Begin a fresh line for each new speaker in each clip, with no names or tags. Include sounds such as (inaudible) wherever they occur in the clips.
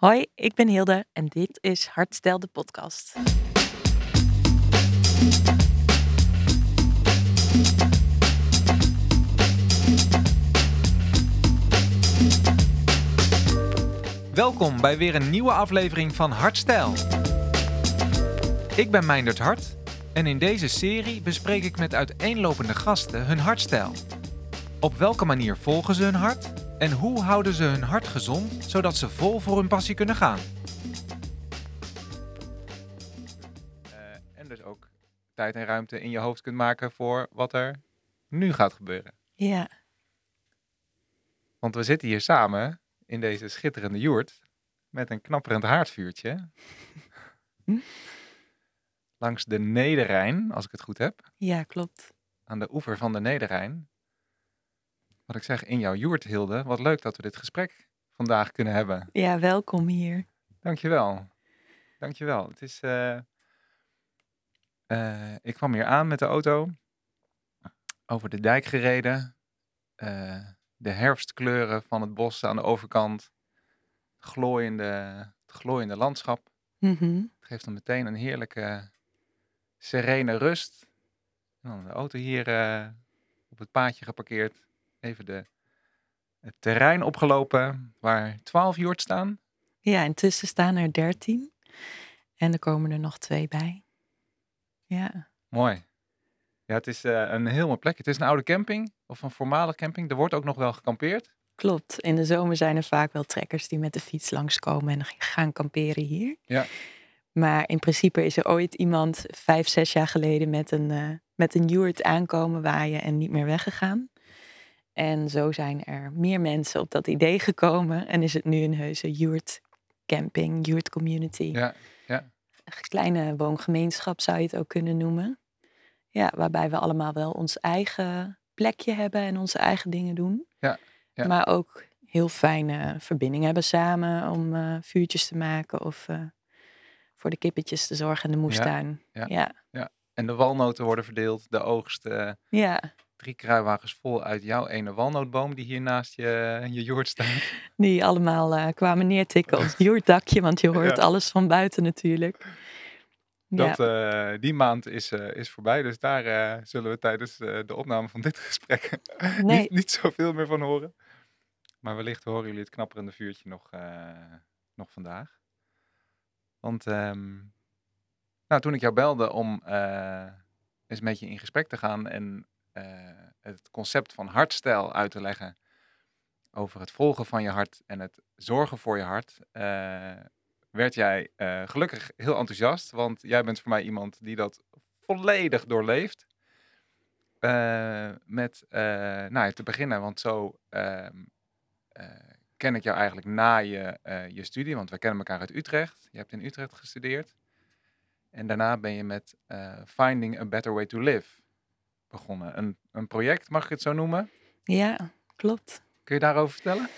Hoi, ik ben Hilde en dit is Hartstel de podcast.
Welkom bij weer een nieuwe aflevering van Hartstijl. Ik ben Meindert Hart en in deze serie bespreek ik met uiteenlopende gasten hun hartstijl. Op welke manier volgen ze hun hart en hoe houden ze hun hart gezond zodat ze vol voor hun passie kunnen gaan? Eh, en dus ook tijd en ruimte in je hoofd kunt maken voor wat er nu gaat gebeuren.
Ja,
Want we zitten hier samen in deze schitterende joert met een knapperend haardvuurtje.
Hm? (laughs)
Langs de Nederrijn, als ik het goed heb.
ja, klopt.
Aan de oever van de Nederrijn. Wat ik zeg, in jouw joert, Hilde. Wat leuk dat we dit gesprek vandaag kunnen hebben.
Ja, welkom hier.
Dankjewel. Dankjewel. Het is... eh, eh, ik kwam hier aan met de auto. Over de dijk gereden. eh, de herfstkleuren van het bos aan de overkant. Glooiende, het glooiende landschap.
Mhm.
Het geeft dan meteen een heerlijke, serene rust. En dan de auto hier op het paadje geparkeerd. Even de, het terrein opgelopen waar 12 joert staan.
Ja, intussen staan er dertien en er komen er nog twee bij. Ja,
Mooi. Ja, het is eh, een heel mooi plek. Het is een oude camping, of een voormalig camping. Er wordt ook nog wel gekampeerd.
klopt. In de zomer zijn er vaak wel trekkers die met de fiets langskomen en gaan kamperen hier.
Ja.
Maar in principe is er ooit iemand vijf, zes jaar geleden met een, eh met een yurt aankomen waaien en niet meer weggegaan. En zo zijn er meer mensen op dat idee gekomen en is het nu een heuse yurt camping, yurt community.
Ja,
Een kleine woongemeenschap zou je het ook kunnen noemen. Ja, waarbij we allemaal wel ons eigen plekje hebben en onze eigen dingen doen.
Ja, ja.
Maar ook heel fijne verbinding hebben samen om eh, vuurtjes te maken of eh, voor de kippetjes te zorgen in de moestuin.
ja.
ja.
En de walnoten worden verdeeld. De oogst,
ja.
Drie kruiwagens vol uit jouw ene walnootboom die hier naast je, je joert staat. (laughs)
Die allemaal eh, kwamen neertikken op (laughs) het joerdakje, want je hoort
Ja.
alles van buiten natuurlijk. Ja,
Dat, eh, die maand is, eh, is voorbij, dus daar zullen we tijdens de opname van dit (laughs) gesprek
Nee.
niet, niet zoveel meer van horen. Maar wellicht horen jullie het knapperende vuurtje nog, nog vandaag. Want ehm, nou, toen ik jou belde om eens met je in gesprek te gaan en het concept van hartstijl uit te leggen over het volgen van je hart en het zorgen voor je hart, eh, werd jij eh, gelukkig heel enthousiast. Want jij bent voor mij iemand die dat volledig doorleeft. Eh, met, eh, nou ja, te beginnen, want zo ehm, eh, ken ik jou eigenlijk na je, eh, je studie. Want we kennen elkaar uit Utrecht. Je hebt in Utrecht gestudeerd. En daarna ben je met eh, Finding a Better Way to Live begonnen. Een, een project, mag ik het zo noemen?
ja, klopt.
Kun je daarover vertellen?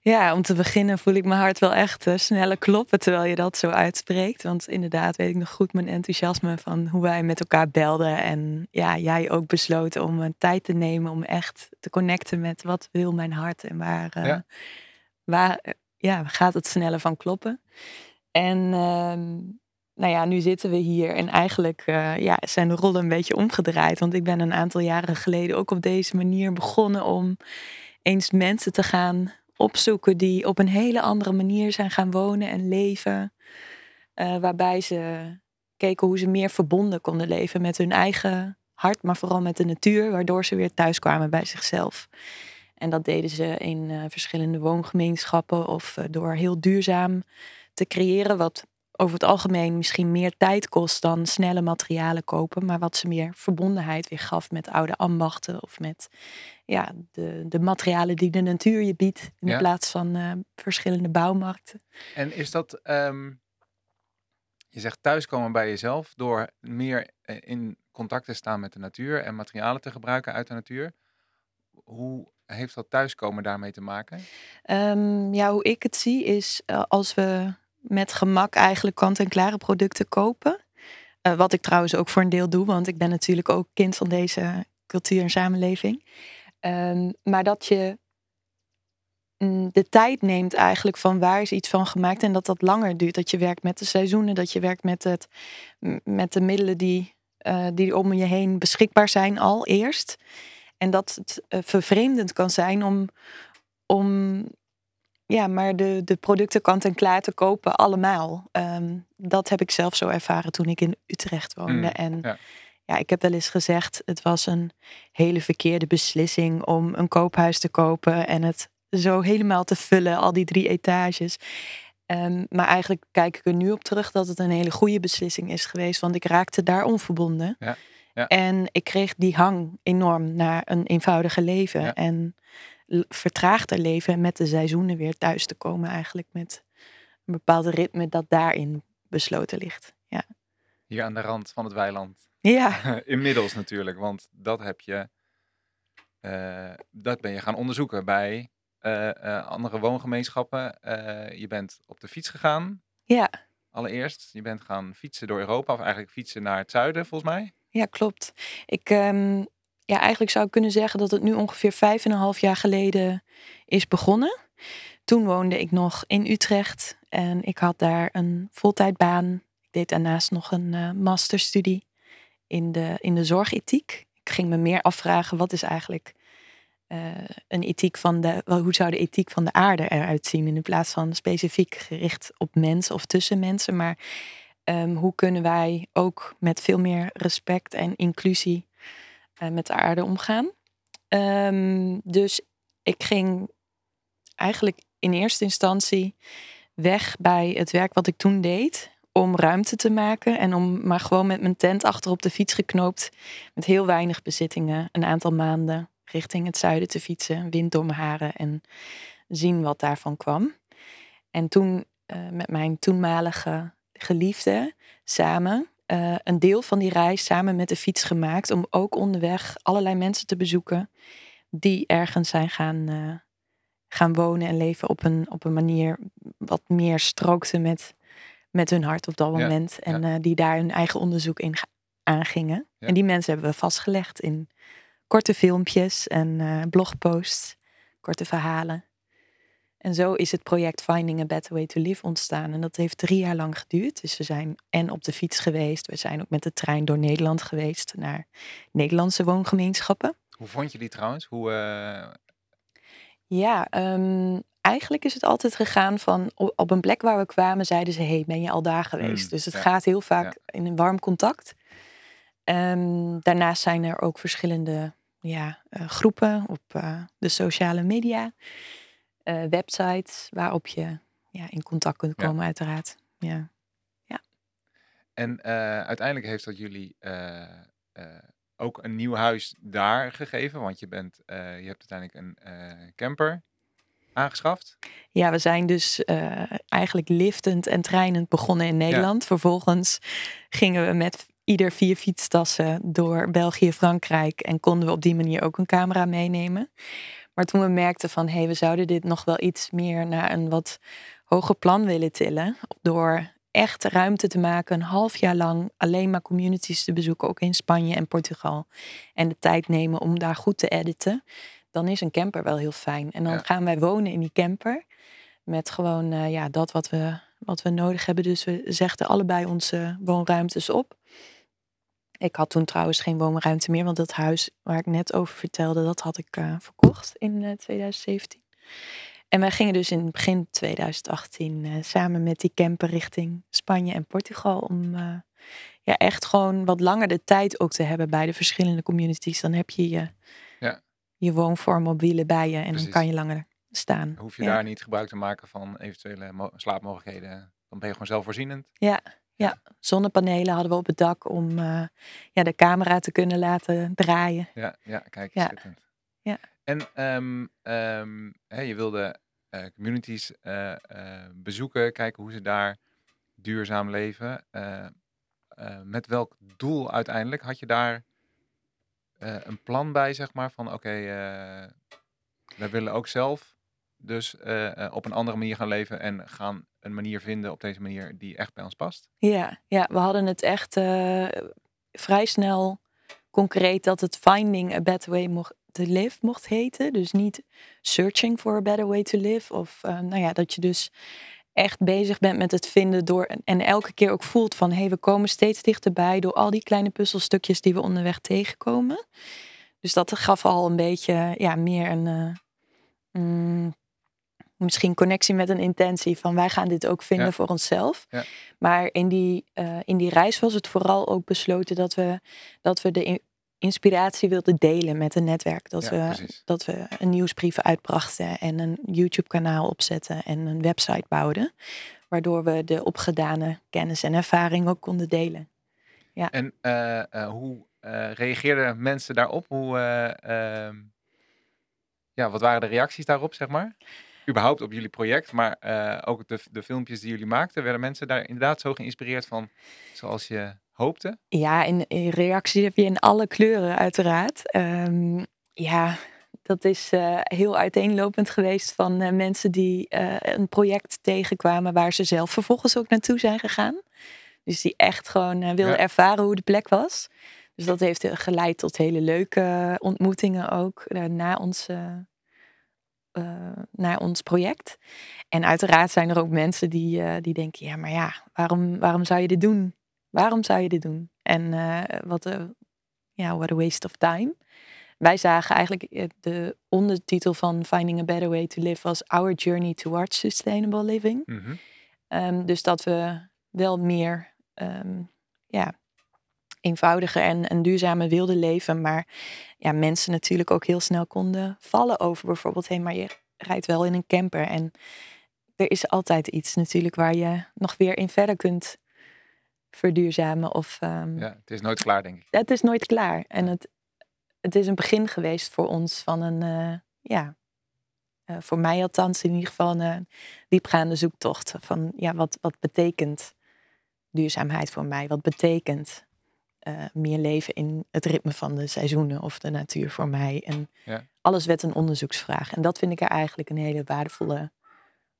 Ja, om te beginnen voel ik mijn hart wel echt eh, sneller kloppen terwijl je dat zo uitspreekt. Want inderdaad weet ik nog goed mijn enthousiasme van hoe wij met elkaar belden. En ja, jij ook besloten om een tijd te nemen om echt te connecten met wat wil mijn hart en waar, eh,
Ja.
waar eh, ja, gaat het sneller van kloppen. En ehm, nou ja, nu zitten we hier en eigenlijk eh, ja, zijn de rollen een beetje omgedraaid. Want ik ben een aantal jaren geleden ook op deze manier begonnen om eens mensen te gaan opzoeken die op een hele andere manier zijn gaan wonen en leven. Eh, waarbij ze keken hoe ze meer verbonden konden leven met hun eigen hart, maar vooral met de natuur, waardoor ze weer thuis kwamen bij zichzelf. En dat deden ze in eh, verschillende woongemeenschappen of door heel duurzaam te creëren, wat over het algemeen misschien meer tijd kost dan snelle materialen kopen, maar wat ze meer verbondenheid weer gaf met oude ambachten of met ja, de, de materialen die de natuur je biedt in
Ja.
plaats van eh, verschillende bouwmarkten.
En is dat, ehm, je zegt thuiskomen bij jezelf door meer eh, in contact te staan met de natuur en materialen te gebruiken uit de natuur. Hoe heeft dat thuiskomen daarmee te maken?
Ehm, ja, hoe ik het zie is eh, als we met gemak eigenlijk kant-en-klare producten kopen. eh, wat ik trouwens ook voor een deel doe, want ik ben natuurlijk ook kind van deze cultuur en samenleving. Ehm, maar dat je mm, de tijd neemt eigenlijk van waar is iets van gemaakt en dat dat langer duurt. Dat je werkt met de seizoenen, dat je werkt met, het, met de middelen die, eh, die om je heen beschikbaar zijn al eerst. En dat het eh, vervreemdend kan zijn om, om ja, maar de, de producten kant en klaar te kopen allemaal. Ehm, dat heb ik zelf zo ervaren toen ik in Utrecht woonde.
Mm,
en
ja.
ja, ik heb wel eens gezegd, het was een hele verkeerde beslissing om een koophuis te kopen en het zo helemaal te vullen, al die drie etages. Ehm, maar eigenlijk kijk ik er nu op terug dat het een hele goede beslissing is geweest, want ik raakte daar onverbonden.
Ja, ja.
En ik kreeg die hang enorm naar een eenvoudiger leven. En vertraagder leven met de seizoenen weer thuis te komen, eigenlijk met een bepaald ritme dat daarin besloten ligt. Ja,
Hier aan de rand van het weiland.
ja, (laughs)
Inmiddels natuurlijk, want dat heb je, eh, dat ben je gaan onderzoeken bij eh, eh, andere woongemeenschappen. Je bent op de fiets gegaan,
ja.
allereerst. Je bent gaan fietsen door Europa, of eigenlijk fietsen naar het zuiden, volgens mij.
Ja, klopt. Ik, ehm, ja, eigenlijk zou ik kunnen zeggen dat het nu ongeveer vijf en een half jaar geleden is begonnen. Toen woonde ik nog in Utrecht en ik had daar een voltijdbaan. Ik deed daarnaast nog een eh, masterstudie in de, in de zorgethiek. Ik ging me meer afvragen, wat is eigenlijk eh, een ethiek van de, wel, hoe zou de ethiek van de aarde eruit zien? In plaats van specifiek gericht op mensen of tussen mensen, maar Ehm, hoe kunnen wij ook met veel meer respect en inclusie met de aarde omgaan? Ehm, dus ik ging eigenlijk in eerste instantie weg bij het werk wat ik toen deed. Om ruimte te maken en om maar gewoon met mijn tent achter op de fiets geknoopt. Met heel weinig bezittingen. Een aantal maanden richting het zuiden te fietsen. Wind door mijn haren en zien wat daarvan kwam. En toen eh, met mijn toenmalige geliefde samen eh, een deel van die reis samen met de fiets gemaakt. Om ook onderweg allerlei mensen te bezoeken die ergens zijn gaan, eh, gaan wonen en leven op een, op een manier wat meer strookte met, met hun hart op dat
Ja,
moment. En
ja.
eh, die daar hun eigen onderzoek in aangingen.
Ja.
En die mensen hebben we vastgelegd in korte filmpjes en blogposts, korte verhalen. En zo is het project Finding a Better Way to Live ontstaan. En dat heeft drie jaar lang geduurd. Dus we zijn en op de fiets geweest. We zijn ook met de trein door Nederland geweest naar Nederlandse woongemeenschappen.
Hoe vond je die trouwens? Hoe, eh,
Ja, ehm, eigenlijk is het altijd gegaan van op een plek waar we kwamen, zeiden ze: Hey, ben je al daar geweest?
Mm,
dus het
ja,
gaat heel vaak in een warm contact. Ehm, daarnaast zijn er ook verschillende ja, eh, groepen op eh, de sociale media, eh, websites waarop je ja, in contact kunt
Ja.
komen, uiteraard. Ja.
En eh, uiteindelijk heeft dat jullie eh, ook een nieuw huis daar gegeven, want je, bent, je hebt uiteindelijk een camper aangeschaft.
Ja, we zijn dus eigenlijk liftend en treinend begonnen in Nederland. Vervolgens gingen we met ieder vier fietstassen door België, Frankrijk en konden we op die manier ook een camera meenemen. Maar toen we merkten van hé, hey, we zouden dit nog wel iets meer naar een wat hoger plan willen tillen, door echt ruimte te maken, een half jaar lang alleen maar communities te bezoeken, ook in Spanje en Portugal. En de tijd nemen om daar goed te editen dan is een camper wel heel fijn. En dan
Ja.
gaan wij wonen in die camper. Met gewoon eh, ja, dat wat we, wat we nodig hebben. Dus we zegden allebei onze woonruimtes op. Ik had toen trouwens geen woonruimte meer. Want dat huis waar ik net over vertelde, dat had ik eh, verkocht in eh, 2017. En wij gingen dus in begin 2018 eh, samen met die camper richting Spanje en Portugal. Om eh, ja, echt gewoon wat langer de tijd ook te hebben bij de verschillende communities. Dan heb je je,
Ja.
je woonvorm op wielen bij je en
Precies.
dan kan je langer staan.
Hoef je
Ja.
daar niet gebruik te maken van eventuele mo- slaapmogelijkheden. Dan ben je gewoon zelfvoorzienend.
Ja, ja, zonnepanelen hadden we op het dak om eh, ja, de camera te kunnen laten draaien.
Ja, ja kijk,
Ja.
schitterend.
Ja.
En ehm, ehm, hè, je wilde eh, communities eh, bezoeken, kijken hoe ze daar duurzaam leven. Met welk doel uiteindelijk? Had je daar een plan bij, zeg maar, van oké, eh, wij willen ook zelf dus op een andere manier gaan leven en gaan een manier vinden op deze manier die echt bij ons past?
Ja, ja we hadden het echt eh, vrij snel concreet dat het finding a better way mocht, to Live mocht heten. Dus niet Searching for a Better Way to Live. Of uh, nou ja, dat je dus echt bezig bent met het vinden door en elke keer ook voelt van hey, we komen steeds dichterbij door al die kleine puzzelstukjes die we onderweg tegenkomen. Dus dat gaf al een beetje ja, meer een uh, mm, misschien connectie met een intentie van wij gaan dit ook vinden voor onszelf. Ja. Maar in die, uh, in die reis was het vooral ook besloten dat we, dat we de inspiratie wilden delen met een netwerk. Dat, we, dat we een nieuwsbrief uitbrachten en een YouTube-kanaal opzetten en een website bouwden. Waardoor we de opgedane kennis en ervaring ook konden delen.
Ja. En uh, uh, hoe reageerden mensen daarop? Hoe, ehm, ja, wat waren de reacties daarop, zeg maar? Überhaupt op jullie project, maar uh, ook de, de filmpjes die jullie maakten, werden mensen daar inderdaad zo geïnspireerd van zoals je hoopte?
Ja, in, in reacties heb je in alle kleuren uiteraard. Um, ja, dat is uh, heel uiteenlopend geweest van uh, mensen die een project tegenkwamen waar ze zelf vervolgens ook naartoe zijn gegaan. Dus die echt gewoon wilden ja. ervaren hoe de plek was. Dus dat heeft geleid tot hele leuke ontmoetingen ook na onze uh, naar ons project. En uiteraard zijn er ook mensen die, uh, die denken, ja, maar ja, waarom, waarom zou je dit doen? Waarom zou je dit doen? En uh, wat een ja, what a waste of time. Wij zagen eigenlijk de ondertitel van Finding a Better Way to Live als Our Journey Towards Sustainable Living. Mm -hmm. um, dus dat we wel meer um, ja, eenvoudiger en, en duurzamer wilden leven. Maar ja, mensen natuurlijk ook heel snel konden vallen over bijvoorbeeld, hé, hey, maar je rijdt wel in een camper. En er is altijd iets natuurlijk waar je nog weer in verder kunt verduurzamen. Of, um,
ja, het is nooit klaar, denk ik.
Het is nooit klaar. En het, het is een begin geweest voor ons van een, uh, ja, uh, voor mij althans in ieder geval een uh, diepgaande zoektocht. Van ja, wat, wat betekent duurzaamheid voor mij? Wat betekent uh, meer leven in het ritme van de seizoenen of de natuur voor mij. En ja. alles werd een onderzoeksvraag. En dat vind ik er eigenlijk een hele waardevolle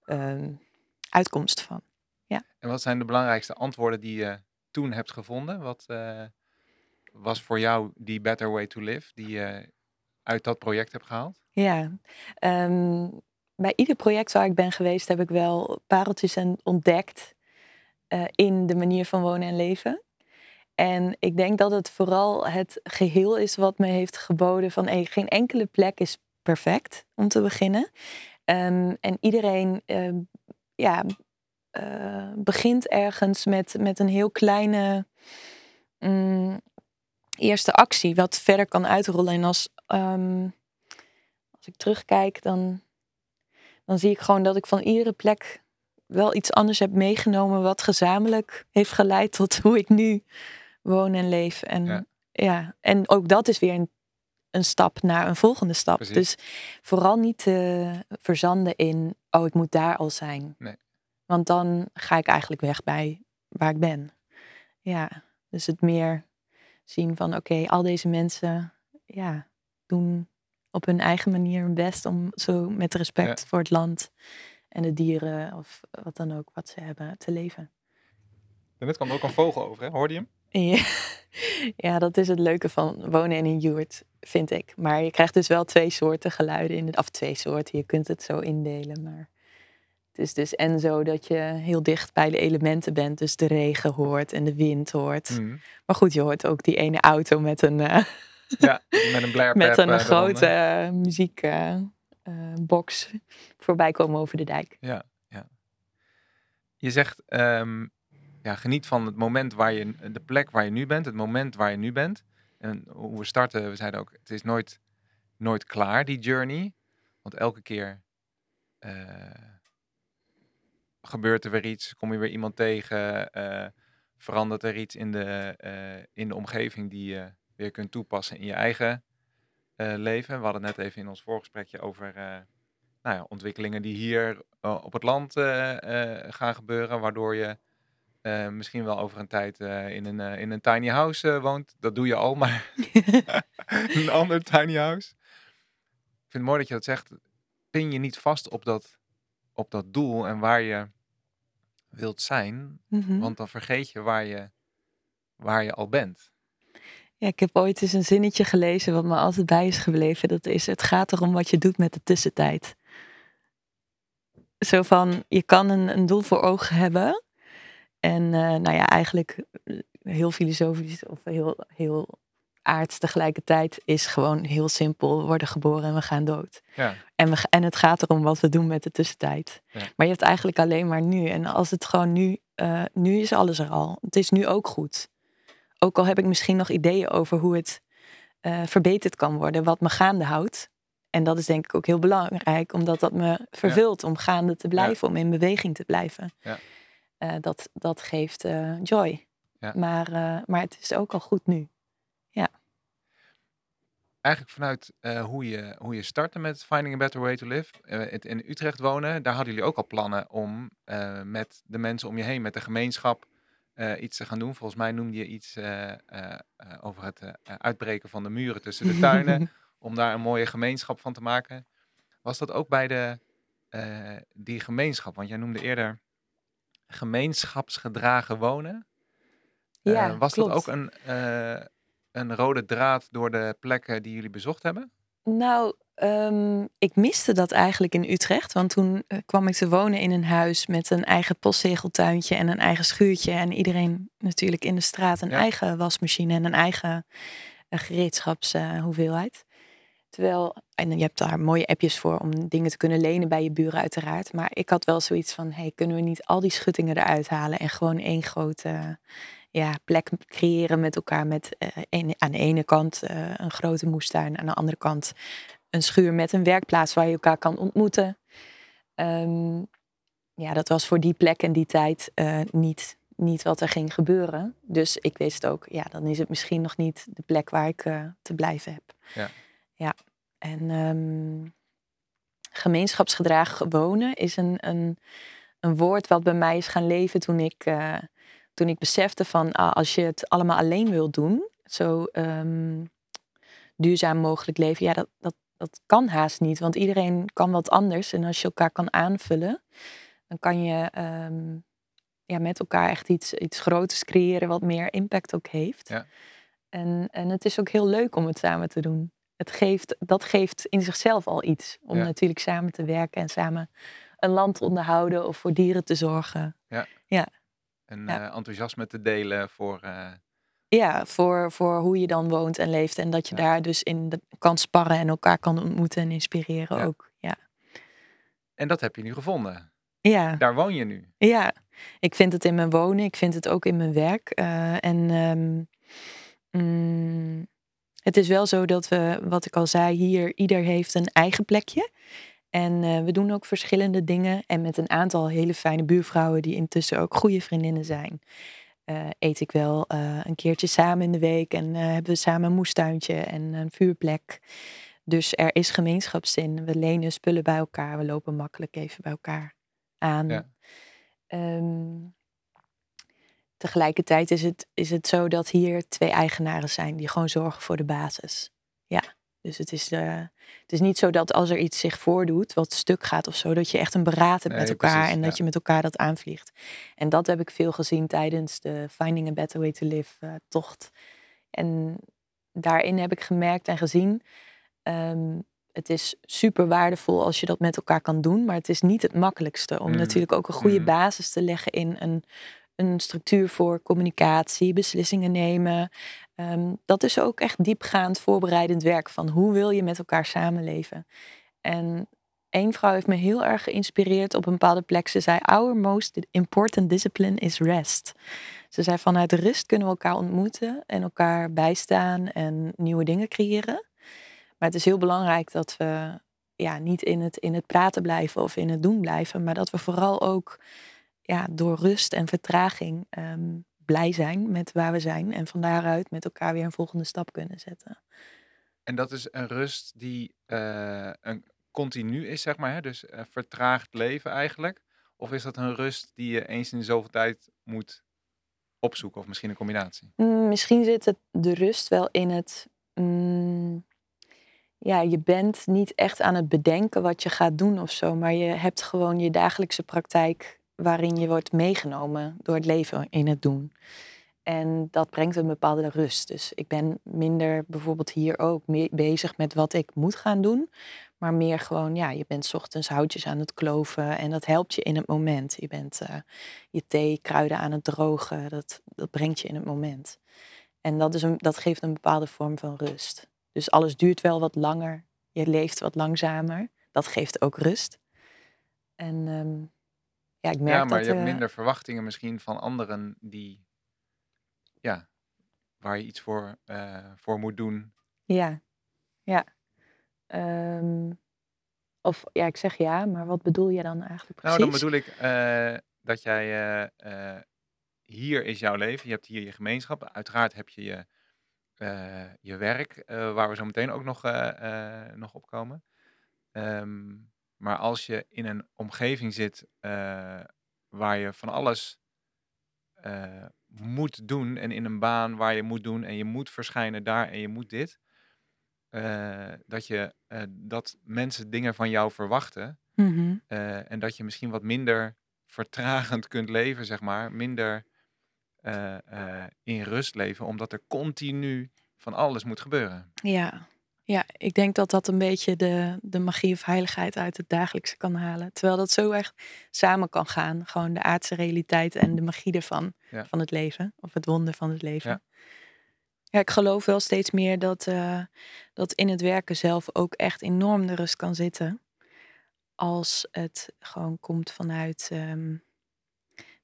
uh, uitkomst van. Ja.
En wat zijn de belangrijkste antwoorden die je toen hebt gevonden? Wat uh, was voor jou die better way to live die je uit dat project hebt gehaald?
Ja, um, bij ieder project waar ik ben geweest heb ik wel pareltjes ontdekt uh, in de manier van wonen en leven. En ik denk dat het vooral het geheel is wat me heeft geboden van geen enkele plek is perfect om te beginnen. Um, en iedereen uh, ja, uh, begint ergens met, met een heel kleine um, eerste actie, wat verder kan uitrollen. En als, um, als ik terugkijk, dan, dan zie ik gewoon dat ik van iedere plek wel iets anders heb meegenomen, wat gezamenlijk heeft geleid tot hoe ik nu woon en leef. En, ja. en ook dat is weer een, een stap naar een volgende stap. Dus vooral niet te verzanden in, oh, ik moet daar al zijn. Nee. Want dan ga ik eigenlijk weg bij waar ik ben. Ja, dus het meer zien van, oké, al deze mensen, ja, doen op hun eigen manier hun best om zo met respect voor het land en de dieren of wat dan ook wat ze hebben te leven.
En net kwam er ook een vogel over, hè? hoorde je hem?
Ja. ja, dat is het leuke van wonen in een yurt, vind ik. Maar je krijgt dus wel twee soorten geluiden in het, of twee soorten. Je kunt het zo indelen, maar het is dus en zo dat je heel dicht bij de elementen bent, dus de regen hoort en de wind hoort. Mhm. Maar goed, je hoort ook die ene auto met een uh,
ja, met een (laughs)
met een grote uh, muziekbox uh, voorbij komen over de dijk.
Ja, ja. Je zegt um, ja, geniet van het moment waar je, de plek waar je nu bent, het moment waar je nu bent. En hoe we starten, we zeiden ook, het is nooit, nooit klaar, die journey. Want elke keer uh, gebeurt er weer iets, kom je weer iemand tegen, uh, verandert er iets in de, uh, in de omgeving die je weer kunt toepassen in je eigen leven. We hadden net even in ons voorgesprekje over nou ja, ontwikkelingen die hier op het land gaan gebeuren, waardoor je uh, misschien wel over een tijd uh, in, een, uh, in een tiny house woont. Dat doe je al, (laughs) maar (laughs) een ander tiny house. Ik vind het mooi dat je dat zegt. Pin je niet vast op dat, op dat doel en waar je wilt zijn. Mm -hmm. Want dan vergeet je waar je, waar je al bent.
Ja, ik heb ooit eens een zinnetje gelezen wat me altijd bij is gebleven. Dat is, het gaat erom wat je doet met de tussentijd. Zo van, je kan een, een doel voor ogen hebben. En uh, nou ja, eigenlijk eh, heel filosofisch of heel, heel aards tegelijkertijd is gewoon heel simpel. We worden geboren en we gaan dood.
Ja.
En, we, en het gaat erom wat we doen met de tussentijd.
Ja.
Maar je hebt eigenlijk alleen maar nu. En als het gewoon nu, uh, nu is alles er al. Het is nu ook goed. Ook al heb ik misschien nog ideeën over hoe het uh, verbeterd kan worden, wat me gaande houdt. En dat is denk ik ook heel belangrijk, omdat dat me vervult ja. om gaande te blijven, om in beweging te blijven.
Ja.
Uh, dat, dat geeft joy. Maar, maar het is ook al goed nu. Ja.
Eigenlijk vanuit hoe, je, hoe je startte met Finding a Better Way to Live. In Utrecht wonen, daar hadden jullie ook al plannen om met de mensen om je heen, met de gemeenschap, iets te gaan doen. Volgens mij noemde je iets over het uitbreken van de muren tussen de tuinen, (laughs) om daar een mooie gemeenschap van te maken. Was dat ook bij de, die gemeenschap? Want jij noemde eerder gemeenschapsgedragen wonen.
Ja,
was
klopt.
dat ook een, een rode draad door de plekken die jullie bezocht hebben?
Nou, um, ik miste dat eigenlijk in Utrecht. Want toen uh, kwam ik te wonen in een huis met een eigen postzegeltuintje en een eigen schuurtje. En iedereen natuurlijk in de straat een
Ja.
eigen wasmachine en een eigen gereedschapshoeveelheid. Terwijl, en je hebt daar mooie appjes voor om dingen te kunnen lenen bij je buren uiteraard. Maar ik had wel zoiets van, hey, kunnen we niet al die schuttingen eruit halen en gewoon één grote ja, plek creëren met elkaar. Met uh, een, aan de ene kant uh, een grote moestuin, aan de andere kant een schuur met een werkplaats waar je elkaar kan ontmoeten. Um, ja, dat was voor die plek en die tijd uh, niet, niet wat er ging gebeuren. Dus ik wist ook, ja, dan is het misschien nog niet de plek waar ik te blijven heb.
Ja.
Ja. En um, gemeenschapsgedragen wonen is een, een, een woord wat bij mij is gaan leven toen ik toen ik besefte van ah, als je het allemaal alleen wilt doen, zo um, duurzaam mogelijk leven, ja, dat, dat, dat kan haast niet. Want iedereen kan wat anders. En als je elkaar kan aanvullen, dan kan je um, ja, met elkaar echt iets, iets groters creëren wat meer impact ook heeft.
Ja.
En, en het is ook heel leuk om het samen te doen. Het geeft, dat geeft in zichzelf al iets. Om
Ja.
natuurlijk samen te werken en samen een land te onderhouden of voor dieren te zorgen.
En
Ja.
eh, enthousiasme te delen voor... eh,
Ja, voor, voor hoe je dan woont en leeft. En dat je
Ja.
daar dus in de, kan sparren en elkaar kan ontmoeten en inspireren
Ja.
ook. Ja.
En dat heb je nu gevonden.
Ja,
Daar woon je nu.
ja, ik vind het in mijn wonen, ik vind het ook in mijn werk. Eh, en ehm, mm, het is wel zo dat we, wat ik al zei, hier ieder heeft een eigen plekje. En eh, we doen ook verschillende dingen. En met een aantal hele fijne buurvrouwen die intussen ook goede vriendinnen zijn. eh, eet ik wel eh, een keertje samen in de week. En hebben we samen een moestuintje en een vuurplek. Dus er is gemeenschapszin. We lenen spullen bij elkaar. We lopen makkelijk even bij elkaar aan.
Ja.
Ehm, tegelijkertijd is het, is het zo dat hier twee eigenaren zijn die gewoon zorgen voor de basis. Ja, dus het is, eh, het is niet zo dat als er iets zich voordoet wat stuk gaat of zo, dat je echt een beraad hebt
Nee,
met elkaar
precies,
en dat je met elkaar dat aanvliegt. En dat heb ik veel gezien tijdens de Finding a Better Way to Live eh, tocht. En daarin heb ik gemerkt en gezien, ehm, het is super waardevol als je dat met elkaar kan doen, maar het is niet het makkelijkste om
Mm.
natuurlijk ook een goede
Mm.
basis te leggen in een, een structuur voor communicatie, beslissingen nemen. Ehm, dat is ook echt diepgaand voorbereidend werk van hoe wil je met elkaar samenleven. En één vrouw heeft me heel erg geïnspireerd op een bepaalde plek. Ze zei: Our most important discipline is rest. Ze zei: Vanuit rust kunnen we elkaar ontmoeten en elkaar bijstaan en nieuwe dingen creëren. Maar het is heel belangrijk dat we ja, niet in het, in het praten blijven of in het doen blijven, maar dat we vooral ook ja, door rust en vertraging ehm, blij zijn met waar we zijn en van daaruit met elkaar weer een volgende stap kunnen zetten.
En dat is een rust die eh, een continu is, zeg maar. Hè? Dus eh, vertraagd leven eigenlijk. Of is dat een rust die je eens in de zoveel tijd moet opzoeken? Of misschien een combinatie?
Mm, Misschien zit het, de rust wel in het. mm, ja, je bent niet echt aan het bedenken wat je gaat doen of zo, maar je hebt gewoon je dagelijkse praktijk waarin je wordt meegenomen door het leven in het doen. En dat brengt een bepaalde rust. Dus ik ben minder bijvoorbeeld hier ook bezig met wat ik moet gaan doen. Maar meer gewoon, ja, je bent ochtends houtjes aan het kloven en dat helpt je in het moment. Je bent eh, je thee, kruiden aan het drogen. Dat, dat brengt je in het moment. En dat, is een, dat geeft een bepaalde vorm van rust. Dus alles duurt wel wat langer. Je leeft wat langzamer. Dat geeft ook rust. En ehm, ja, ik merk
Ja, maar
dat...
je hebt
eh,
minder verwachtingen misschien van anderen die, ja, waar je iets voor, eh, voor moet doen.
Ja, ja. Ehm, of ja, ik zeg ja, maar wat bedoel je dan eigenlijk precies?
Nou, dan bedoel ik eh, dat jij, hier is jouw leven, je hebt hier je gemeenschap. Uiteraard heb je je, je werk, waar we zo meteen ook nog, nog op komen. Ehm, maar als je in een omgeving zit eh, waar je van alles eh, moet doen en in een baan waar je moet doen en je moet verschijnen daar en je moet dit, eh, dat, je, dat mensen dingen van jou verwachten
Mhm.
en dat je misschien wat minder vertragend kunt leven, zeg maar, minder in rust leven, omdat er continu van alles moet gebeuren.
Ja. Ja, ik denk dat dat een beetje de, de magie of heiligheid uit het dagelijkse kan halen. Terwijl dat zo echt samen kan gaan. Gewoon de aardse realiteit en de magie ervan,
Ja.
van het leven. Of het wonder van het leven.
Ja.
Ja, ik geloof wel steeds meer dat, eh, dat in het werken zelf ook echt enorm de rust kan zitten. Als het gewoon komt vanuit, ehm,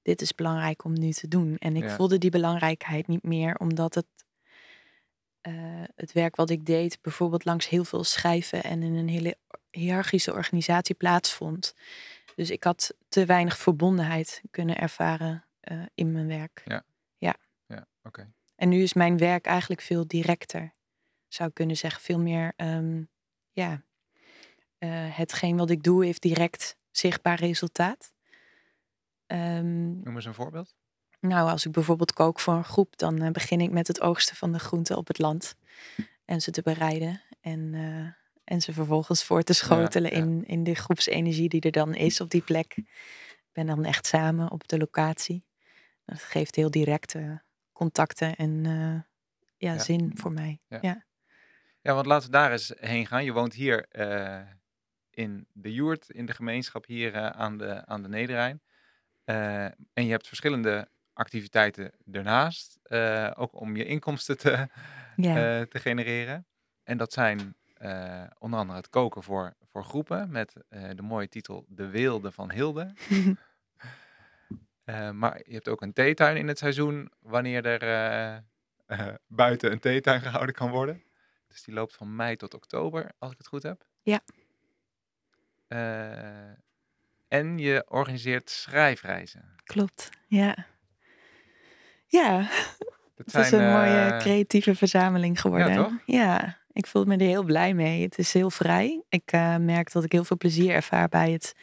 dit is belangrijk om nu te doen. En ik
Ja.
voelde die belangrijkheid niet meer, omdat het, eh, het werk wat ik deed, bijvoorbeeld langs heel veel schrijven en in een hele hiërarchische organisatie plaatsvond. Dus ik had te weinig verbondenheid kunnen ervaren eh, in mijn werk.
Ja, oké.
En nu is mijn werk eigenlijk veel directer. Zou ik kunnen zeggen, veel meer, ehm, ja, eh, hetgeen wat ik doe heeft direct zichtbaar resultaat. Ehm,
Noem eens een voorbeeld.
Nou, als ik bijvoorbeeld kook voor een groep, dan eh, begin ik met het oogsten van de groenten op het land. En ze te bereiden en, eh, en ze vervolgens voor te schotelen
ja.
In, in de groepsenergie die er dan is op die plek. Ik ben dan echt samen op de locatie. Dat geeft heel directe contacten en eh, ja,
Ja.
zin voor mij.
Ja.
Ja.
Want laten we daar eens heen gaan. Je woont hier in de Joert, in de gemeenschap hier aan, de, aan de Nederrijn. En je hebt verschillende activiteiten ernaast, eh, ook om je inkomsten te, (laughs) eh, te genereren. En dat zijn eh, onder andere het koken voor, voor groepen met de mooie titel De Weelde van Hilde. (laughs) Maar je hebt ook een theetuin in het seizoen wanneer er (laughs) buiten een theetuin gehouden kan worden. Dus die loopt van mei tot oktober, als ik het goed heb.
Ja.
En je organiseert schrijfreizen.
Klopt, ja. Ja, het is een mooie
eh,
creatieve verzameling geworden.
toch?
Ja, ik voel me er heel blij mee. Het is heel vrij. Ik eh, merk dat ik heel veel plezier ervaar bij het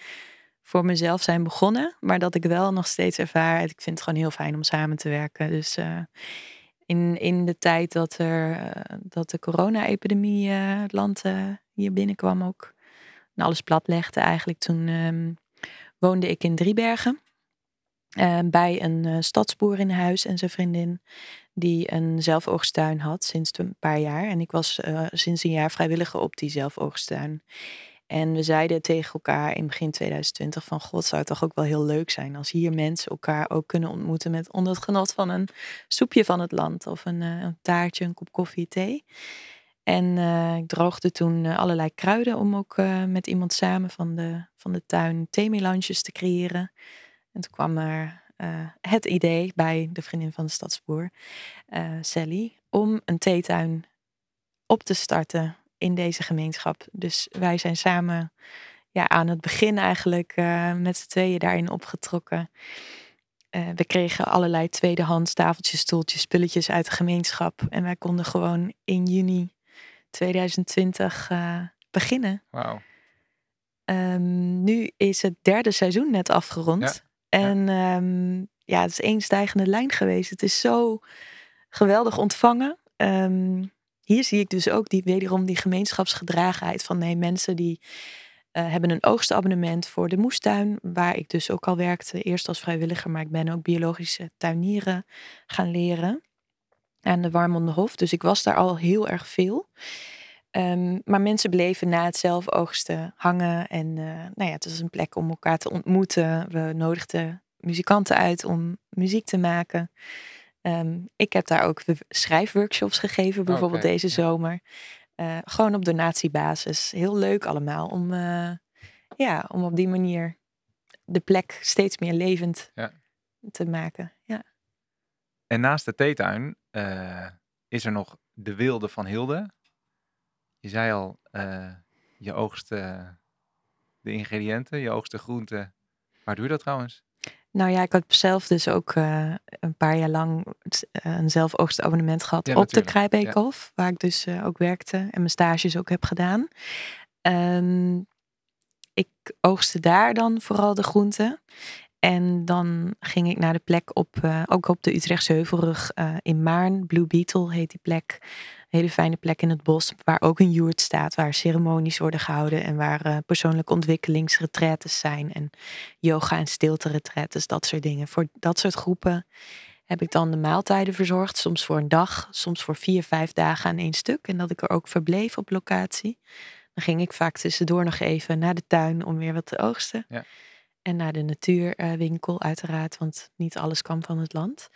voor mezelf zijn begonnen. Maar dat ik wel nog steeds ervaar. Ik vind het gewoon heel fijn om samen te werken. Dus eh, in, in de tijd dat, er, dat de corona-epidemie het land hier binnenkwam ook. En alles platlegde eigenlijk. Toen ehm, woonde ik in Driebergen. Eh, bij een eh, stadsboer in huis en zijn vriendin. Die een zelfoogsttuin had sinds een paar jaar. En ik was eh, sinds een jaar vrijwilliger op die zelfoogsttuin. En we zeiden tegen elkaar in begin 2020 van... God, zou het toch ook wel heel leuk zijn... als hier mensen elkaar ook kunnen ontmoeten... met onder het genot van een soepje van het land... of een, een taartje, een kop koffie, thee. En ik droogde toen allerlei kruiden... om ook met iemand samen van de, van de tuin theemelanges te creëren. En toen kwam er eh, het idee bij de vriendin van de stadsboer, eh, Sally... om een theetuin op te starten in deze gemeenschap. Dus wij zijn samen ja, aan het begin eigenlijk eh, met z'n tweeën daarin opgetrokken. We kregen allerlei tweedehands tafeltjes, stoeltjes, spulletjes uit de gemeenschap. En wij konden gewoon in juni 2020 eh, beginnen.
Wauw.
Ehm, nu is het derde seizoen net afgerond.
Ja,
En ehm, ja, het is één stijgende lijn geweest. Het is zo geweldig ontvangen. Ehm, hier zie ik dus ook die, wederom die gemeenschapsgedragenheid van nee, mensen die eh, hebben een oogstabonnement voor de moestuin, waar ik dus ook al werkte. Eerst als vrijwilliger, maar ik ben ook biologische tuinieren gaan leren aan de Warmondenhof. Dus ik was daar al heel erg veel. Ehm, maar mensen bleven na het zelfoogsten hangen. En uh, nou ja, het was een plek om elkaar te ontmoeten. We nodigden muzikanten uit om muziek te maken. Ehm, ik heb daar ook schrijfworkshops gegeven, bijvoorbeeld deze zomer. Uh, gewoon op donatiebasis. Heel leuk allemaal om, uh, ja, om op die manier de plek steeds meer levend ja. te maken. Ja.
En naast de theetuin is er nog de wilde van Hilde. Je zei al, je oogst de ingrediënten, je oogst de groenten. Waar doe je dat trouwens?
Nou ja, ik heb zelf dus ook uh, een paar jaar lang uh, een zelfoogstabonnement gehad op de Krijbeekhof, ja. waar ik dus ook werkte en mijn stages ook heb gedaan. Um, ik oogste daar dan vooral de groenten. En dan ging ik naar de plek op, ook op de Utrechtse Heuvelrug in Maarn. Blue Beetle heet die plek hele fijne plek in het bos, waar ook een joert staat, waar ceremonies worden gehouden en waar uh, persoonlijke ontwikkelingsretretes zijn en yoga en stilte dat soort dingen. Voor dat soort groepen heb ik dan de maaltijden verzorgd, soms voor een dag, soms voor vier, vijf dagen aan één stuk. En dat ik er ook verbleef op locatie. Dan ging ik vaak tussendoor nog even naar de tuin om weer wat te oogsten. Ja. En naar de natuurwinkel uiteraard, want niet alles kwam van het land.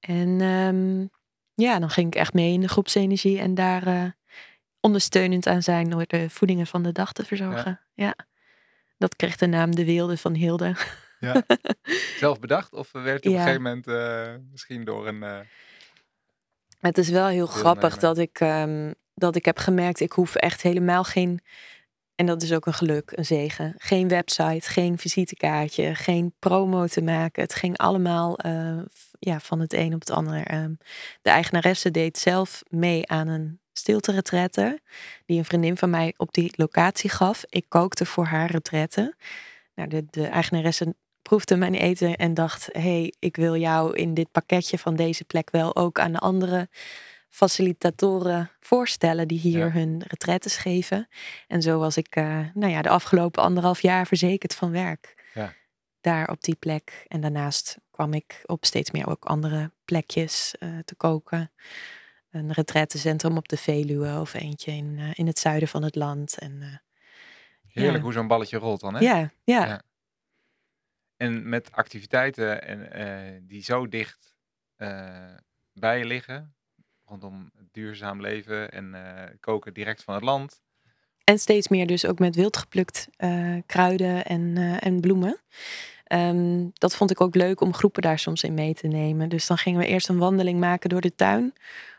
En um, ja, dan ging ik echt mee in de groepsenergie en daar uh, ondersteunend aan zijn door de voedingen van de dag te verzorgen. Ja. Dat kreeg de naam De Weelde van Hilde.
Ja. (laughs) Zelf bedacht of werd je op een gegeven moment uh, misschien door een. Uh,
het is wel heel grappig dat ik, um, dat ik heb gemerkt, ik hoef echt helemaal geen en dat is ook een geluk, een zegen. Geen website, geen visitekaartje, geen promo te maken. Het ging allemaal uh, ja, van het een op het ander. Uh, de eigenaresse deed zelf mee aan een stilte die een vriendin van mij op die locatie gaf. Ik kookte voor haar retrette. Nou, de, de eigenaresse proefde mijn eten en dacht: hey, ik wil jou in dit pakketje van deze plek wel ook aan de andere facilitatoren voorstellen die hier hun retretes geven. En zo was ik uh, nou ja, de afgelopen anderhalf jaar verzekerd van werk. Ja. Daar op die plek. En daarnaast kwam ik op steeds meer ook andere plekjes uh, te koken. Een retretecentrum op de Veluwe of eentje in, uh, in het zuiden van het land. En,
Heerlijk hoe zo'n balletje rolt dan, hè?
Ja, ja. ja.
En met activiteiten en, die zo dicht bij je liggen, rondom duurzaam leven en uh, koken direct van het land.
En steeds meer dus ook met wild geplukt uh, kruiden en, uh, en bloemen. Um, dat vond ik ook leuk om groepen daar soms in mee te nemen. Dus dan gingen we eerst een wandeling maken door de tuin.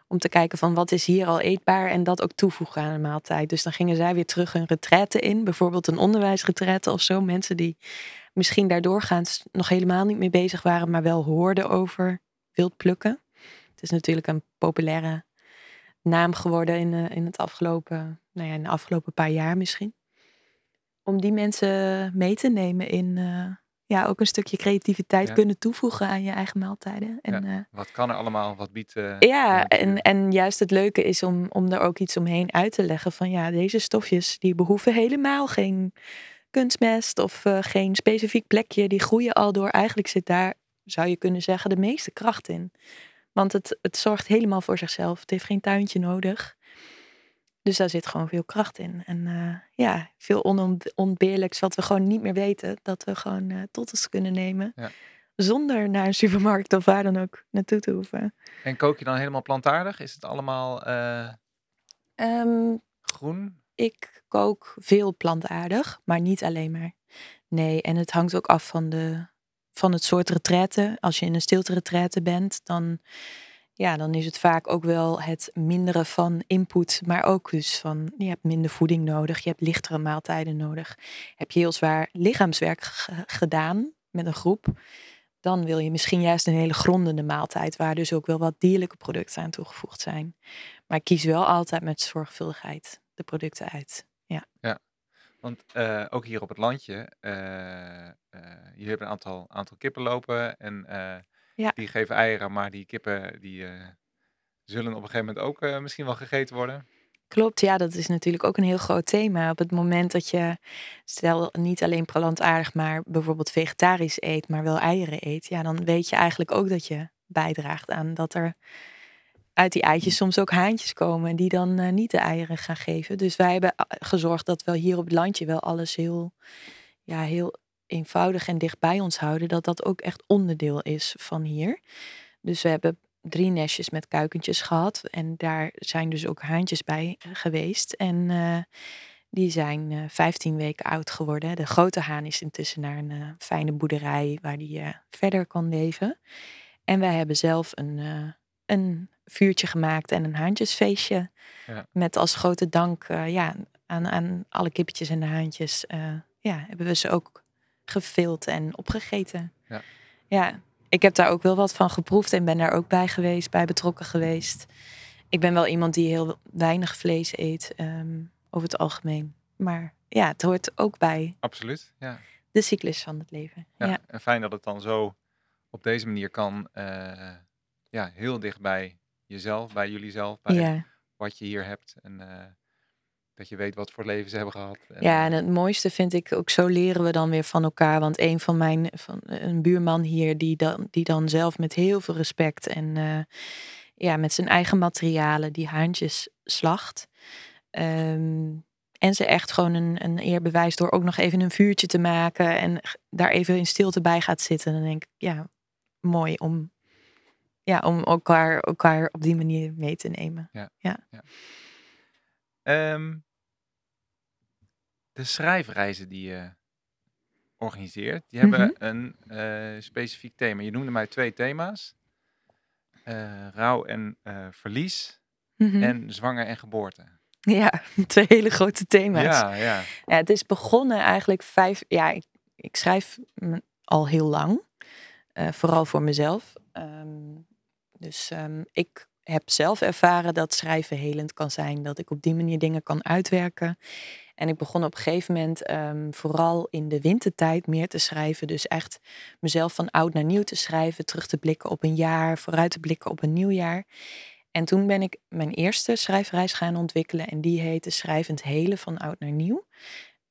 Om te kijken van wat is hier al eetbaar en dat ook toevoegen aan de maaltijd. Dus dan gingen zij weer terug een retraite in. Bijvoorbeeld een onderwijsretraite of zo. Mensen die misschien daardoorgaans nog helemaal niet mee bezig waren. Maar wel hoorden over wild plukken. Is natuurlijk een populaire naam geworden in, uh, in het afgelopen, nou ja, in de afgelopen paar jaar misschien. Om die mensen mee te nemen in uh, ja, ook een stukje creativiteit kunnen toevoegen aan je eigen maaltijden. En, ja,
uh, wat kan er allemaal? Wat biedt.
ja, en, en juist het leuke is om, om er ook iets omheen uit te leggen van ja, deze stofjes die behoeven helemaal geen kunstmest of geen specifiek plekje. Die groeien al door. Eigenlijk zit daar, zou je kunnen zeggen, de meeste kracht in. Want het, het zorgt helemaal voor zichzelf. Het heeft geen tuintje nodig. Dus daar zit gewoon veel kracht in. En uh, ja, veel onontbeerlijks wat we gewoon niet meer weten. Dat we gewoon uh, tot ons kunnen nemen. Ja. Zonder naar een supermarkt of waar dan ook naartoe te hoeven.
En kook je dan helemaal plantaardig? Is het allemaal uh, um, groen?
Ik kook veel plantaardig, maar niet alleen maar. Nee, en het hangt ook af van de, van het soort retraite. Als je in een stilte retraite bent, dan, ja, dan is het vaak ook wel het minderen van input. Maar ook dus van, je hebt minder voeding nodig. Je hebt lichtere maaltijden nodig. Heb je heel zwaar lichaamswerk gedaan met een groep. Dan wil je misschien juist een hele grondende maaltijd. Waar dus ook wel wat dierlijke producten aan toegevoegd zijn. Maar kies wel altijd met zorgvuldigheid de producten uit. Ja.
ja. Want uh, ook hier op het landje, uh, uh, je hebt een aantal, aantal kippen lopen en ja. die geven eieren, maar die kippen die zullen op een gegeven moment ook misschien wel gegeten worden.
Klopt, ja, dat is natuurlijk ook een heel groot thema. Op het moment dat je, stel niet alleen plantaardig, maar bijvoorbeeld vegetarisch eet, maar wel eieren eet, ja, dan weet je eigenlijk ook dat je bijdraagt aan dat er uit die eitjes soms ook haantjes komen die dan uh, niet de eieren gaan geven. Dus wij hebben eh, gezorgd dat we hier op het landje wel alles heel, ja, heel eenvoudig en dicht bij ons houden. Dat dat ook echt onderdeel is van hier. Dus we hebben drie nestjes met kuikentjes gehad. En daar zijn dus ook haantjes bij eh, geweest. En die zijn uh, 15 weken oud geworden. De grote haan is intussen naar een fijne boerderij waar die verder kan leven. En wij hebben zelf een, een vuurtje gemaakt en een haantjesfeestje. Ja. Met als grote dank ja, aan, aan alle kippetjes en de haantjes. ja, hebben we ze ook gevild en opgegeten. Ja. ja, ik heb daar ook wel wat van geproefd en ben daar ook bij geweest, bij betrokken geweest. Ik ben wel iemand die heel weinig vlees eet, ehm, over het algemeen. Maar ja, het hoort ook bij.
Absoluut, ja.
De cyclus van het leven. Ja,
En fijn dat het dan zo op deze manier kan, uh, ja, heel dicht bij jezelf, bij jullie zelf, bij wat je hier hebt. En uh, dat je weet wat voor leven ze hebben gehad.
ja, en het mooiste vind ik ook, zo leren we dan weer van elkaar. Want een van mijn, van een buurman hier, die dan, die dan zelf met heel veel respect en uh, ja, met zijn eigen materialen die haantjes slacht. Um, en ze echt gewoon een, een eer bewijst door ook nog even een vuurtje te maken en daar even in stilte bij gaat zitten. Dan denk ik, ja, mooi om, ja, om elkaar, elkaar op die manier mee te nemen. Ja. ja. ja.
Um, de schrijfreizen die je organiseert, die hebben mhm. een uh, specifiek thema. Je noemde mij twee thema's. Uh, rouw en uh, verlies mm-hmm. en zwanger en geboorte.
Ja, (laughs) twee hele grote thema's. Ja, ja. ja het is begonnen eigenlijk vijf... Ja, ik, ik schrijf al heel lang. vooral voor mezelf. Um, dus um, ik heb zelf ervaren dat schrijven helend kan zijn. Dat ik op die manier dingen kan uitwerken. En ik begon op een gegeven moment um, vooral in de wintertijd meer te schrijven. Dus echt mezelf van oud naar nieuw te schrijven. Terug te blikken op een jaar, vooruit te blikken op een nieuw jaar. En toen ben ik mijn eerste schrijfreis gaan ontwikkelen. En die heette Schrijvend Helen van oud naar nieuw.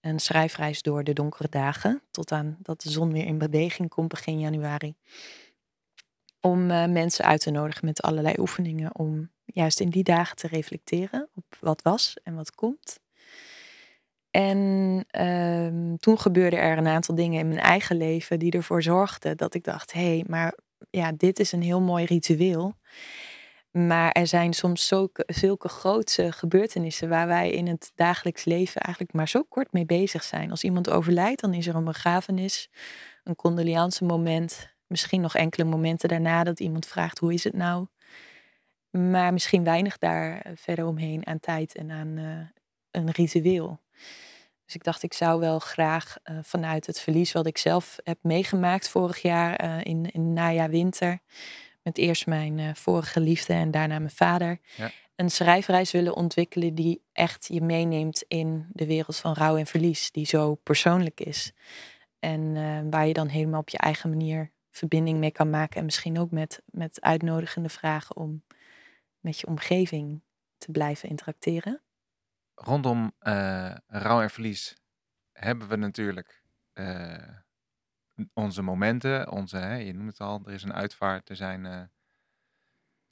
Een schrijfreis door de donkere dagen. Tot aan dat de zon weer in beweging komt begin januari om uh, mensen uit te nodigen met allerlei oefeningen om juist in die dagen te reflecteren op wat was en wat komt. En um, toen gebeurde er een aantal dingen in mijn eigen leven die ervoor zorgden dat ik dacht: hé, hey, maar ja, dit is een heel mooi ritueel. Maar er zijn soms zulke, zulke grootse gebeurtenissen waar wij in het dagelijks leven eigenlijk maar zo kort mee bezig zijn. Als iemand overlijdt, dan is er een begrafenis, een condoleance moment, Misschien nog enkele momenten daarna dat iemand vraagt hoe is het nou. Maar misschien weinig daar eh, verder omheen aan tijd en aan uh, een ritueel. Dus ik dacht, ik zou wel graag uh, vanuit het verlies wat ik zelf heb meegemaakt vorig jaar uh, in, in najaar winter. Met eerst mijn vorige liefde en daarna mijn vader. Ja. Een schrijfreis willen ontwikkelen die echt je meeneemt in de wereld van rouw en verlies. Die zo persoonlijk is. En waar je dan helemaal op je eigen manier verbinding mee kan maken. En misschien ook met, met uitnodigende vragen om met je omgeving te blijven interacteren.
Rondom uh, rouw en verlies hebben we natuurlijk uh, onze momenten, onze, hè, je noemt het al, er is een uitvaart, er zijn, uh,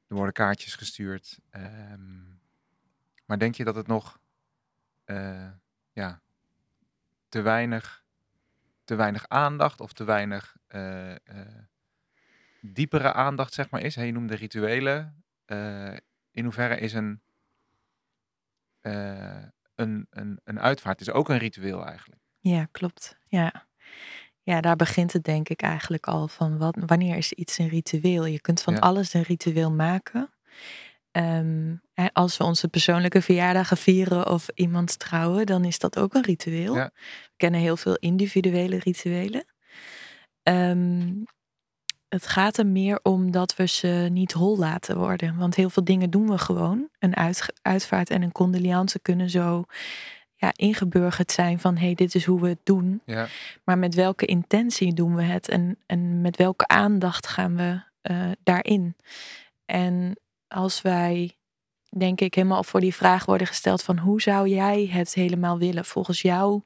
er worden kaartjes gestuurd. Um, maar denk je dat het nog ja, te weinig te weinig aandacht of te weinig uh, uh, diepere aandacht, zeg maar, is. Hey, je noemde rituelen. Uh, in hoeverre is een, een, een, een uitvaart is ook een ritueel eigenlijk?
Ja, klopt. Ja. ja, daar begint het denk ik eigenlijk al van wat, wanneer is iets een ritueel? Je kunt van alles een ritueel maken. Um, als we onze persoonlijke verjaardagen vieren of iemand trouwen, dan is dat ook een ritueel. We kennen heel veel individuele rituelen. Um, het gaat er meer om dat we ze niet hol laten worden. Want heel veel dingen doen we gewoon. Een uit, uitvaart en een condoleance kunnen zo ja, ingeburgerd zijn van hé, hey, dit is hoe we het doen. Ja. Maar met welke intentie doen we het en, en met welke aandacht gaan we uh, daarin? En als wij denk ik, helemaal voor die vraag worden gesteld van hoe zou jij het helemaal willen volgens jou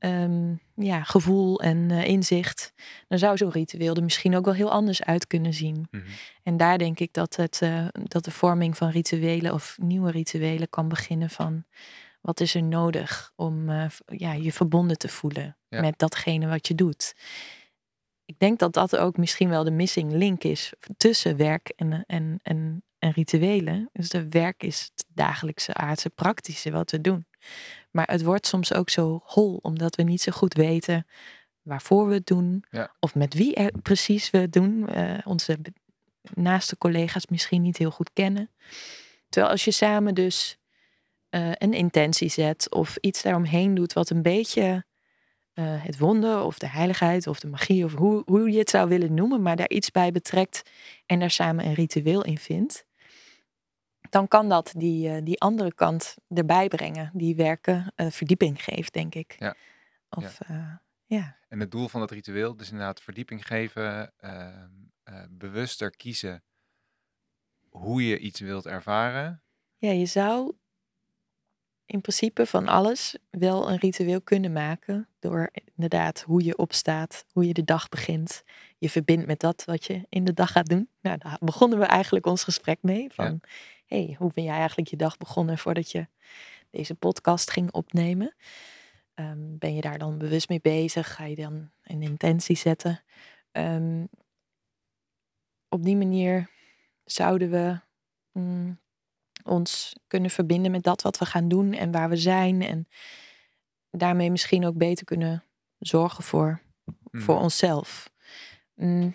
Ehm, ja, gevoel en eh, inzicht, dan zou zo'n ritueel er misschien ook wel heel anders uit kunnen zien.
Mhm.
En daar denk ik dat, het, eh, dat de vorming van rituelen of nieuwe rituelen kan beginnen van wat is er nodig om uh, ja, je verbonden te voelen met datgene wat je doet. Ik denk dat dat ook misschien wel de missing link is tussen werk en, en, en, en rituelen. Dus de werk is het dagelijkse aardse praktische wat we doen. Maar het wordt soms ook zo hol, omdat we niet zo goed weten waarvoor we het doen. Of met wie er precies we het doen. Uh, onze naaste collega's misschien niet heel goed kennen. Terwijl als je samen dus uh, een intentie zet of iets daaromheen doet wat een beetje uh, het wonder of de heiligheid of de magie of hoe, hoe je het zou willen noemen, maar daar iets bij betrekt en daar samen een ritueel in vindt, dan kan dat die, uh, die andere kant erbij brengen, die werken uh, verdieping geeft, denk ik.
Ja.
Of,
ja.
Uh, ja.
En het doel van het ritueel, dus inderdaad verdieping geven, ehm, bewuster kiezen hoe je iets wilt ervaren.
Ja, je zou in principe van alles wel een ritueel kunnen maken. Door inderdaad hoe je opstaat, hoe je de dag begint. Je verbindt met dat wat je in de dag gaat doen. Nou, daar begonnen we eigenlijk ons gesprek mee. Van, hey, hoe ben jij eigenlijk je dag begonnen voordat je deze podcast ging opnemen? Um, ben je daar dan bewust mee bezig? Ga je dan een intentie zetten? Um, op die manier zouden we mm, ons kunnen verbinden met dat wat we gaan doen en waar we zijn. En daarmee misschien ook beter kunnen zorgen voor, voor
Mhm.
onszelf. Mm,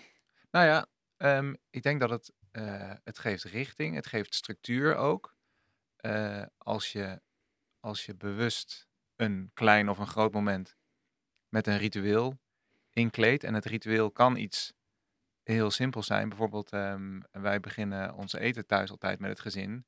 Nou ja, ehm, ik denk dat het, eh, het geeft richting, het geeft structuur ook. Eh, als, je, als je bewust een klein of een groot moment met een ritueel inkleedt. En het ritueel kan iets heel simpels zijn. Bijvoorbeeld, ehm, wij beginnen ons eten thuis altijd met het gezin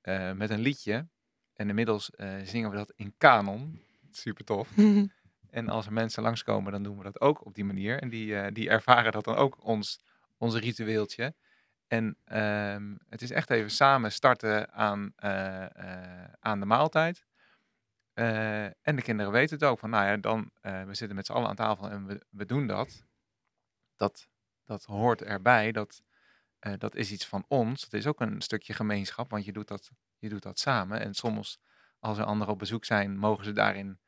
eh, met een liedje. En inmiddels zingen we dat in kanon. Super tof. (laughs) En als er mensen langskomen, dan doen we dat ook op die manier. En die, die ervaren dat dan ook ons, ons ritueeltje. En ehm, het is echt even samen starten aan, eh, eh, aan de maaltijd. Eh, en de kinderen weten het ook van, nou ja, dan, we zitten met z'n allen aan tafel en we, we doen dat. Dat, dat hoort erbij, dat, dat is iets van ons. Dat is ook een stukje gemeenschap, want je doet dat, je doet dat samen. En soms, als er anderen op bezoek zijn, mogen ze daarin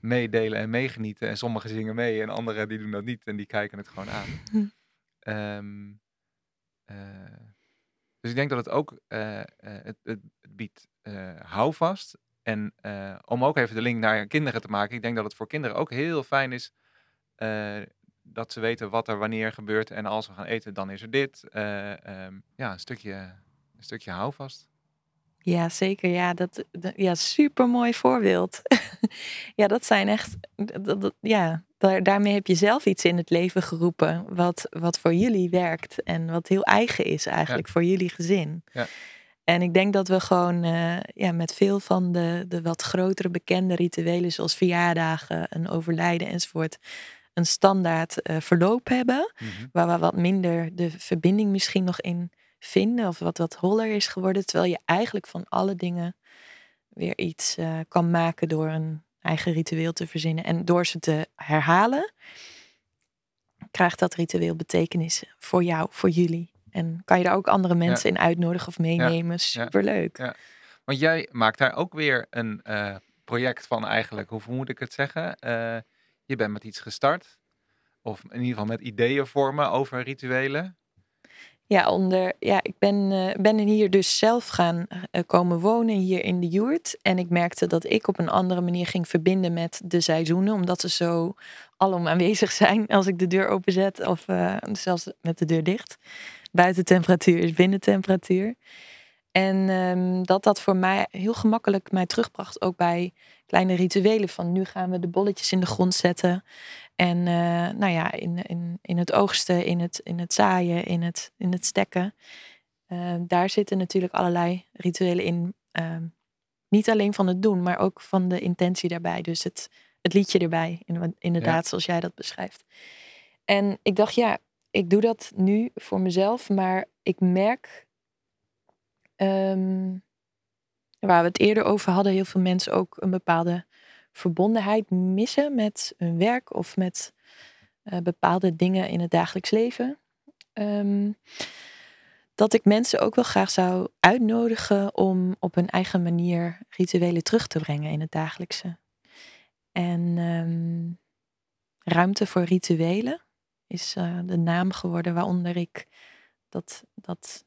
meedelen en meegenieten. En sommigen zingen mee en anderen die doen dat niet en die kijken het gewoon aan. (laughs)
Hm.
Eh, dus ik denk dat het ook, eh, eh, het, het, biedt houvast. En om ook even de link naar kinderen te maken, ik denk dat het voor kinderen ook heel fijn is dat ze weten wat er wanneer gebeurt. En als we gaan eten, dan is er dit. Eh, ehm, ja, een stukje, een stukje houvast.
Ja, zeker. Ja, dat, ja super mooi voorbeeld. (laughs) ja, dat zijn echt. Ja, daar, daarmee heb je zelf iets in het leven geroepen. Wat, wat voor jullie werkt. En wat heel eigen is eigenlijk voor jullie gezin.
Ja.
En ik denk dat we gewoon eh, ja, met veel van de, de wat grotere bekende rituelen, zoals verjaardagen, een overlijden enzovoort, een standaard eh, verloop hebben.
Mhm.
Waar we wat minder de verbinding misschien nog in vinden. Of wat wat holler is geworden. Terwijl je eigenlijk van alle dingen weer iets eh, kan maken door een eigen ritueel te verzinnen. En door ze te herhalen, krijgt dat ritueel betekenis voor jou, voor jullie. En kan je daar ook andere mensen in uitnodigen of meenemen. Superleuk.
Ja. Want jij maakt daar ook weer een eh, project van eigenlijk. Hoe moet ik het zeggen? Eh, je bent met iets gestart. Of in ieder geval met ideeën vormen over rituelen.
Ja, onder, ja ik ben, eh, ben hier dus zelf gaan eh, komen wonen hier in de Joert. En ik merkte dat ik op een andere manier ging verbinden met de seizoenen. Omdat ze zo alom aanwezig zijn als ik de deur openzet. Of eh, zelfs met de deur dicht. Buitentemperatuur is binnentemperatuur. En ehm, dat dat voor mij heel gemakkelijk mij terugbracht. Ook bij kleine rituelen. Van nu gaan we de bolletjes in de grond zetten. En eh, nou ja, in, in, in het oogsten, in het, in het zaaien, in het, in het stekken. Eh, daar zitten natuurlijk allerlei rituelen in. Ehm, niet alleen van het doen, maar ook van de intentie daarbij. Dus het, het liedje erbij, in- inderdaad, zoals jij dat beschrijft. En ik dacht, ja, ik doe dat nu voor mezelf, maar ik merk ehm, waar we het eerder over hadden, heel veel mensen ook een bepaalde verbondenheid missen met hun werk of met eh, bepaalde dingen in het dagelijks leven. Ehm, dat ik mensen ook wel graag zou uitnodigen om op hun eigen manier rituelen terug te brengen in het dagelijkse. En ehm, ruimte voor rituelen is eh, de naam geworden waaronder ik dat, dat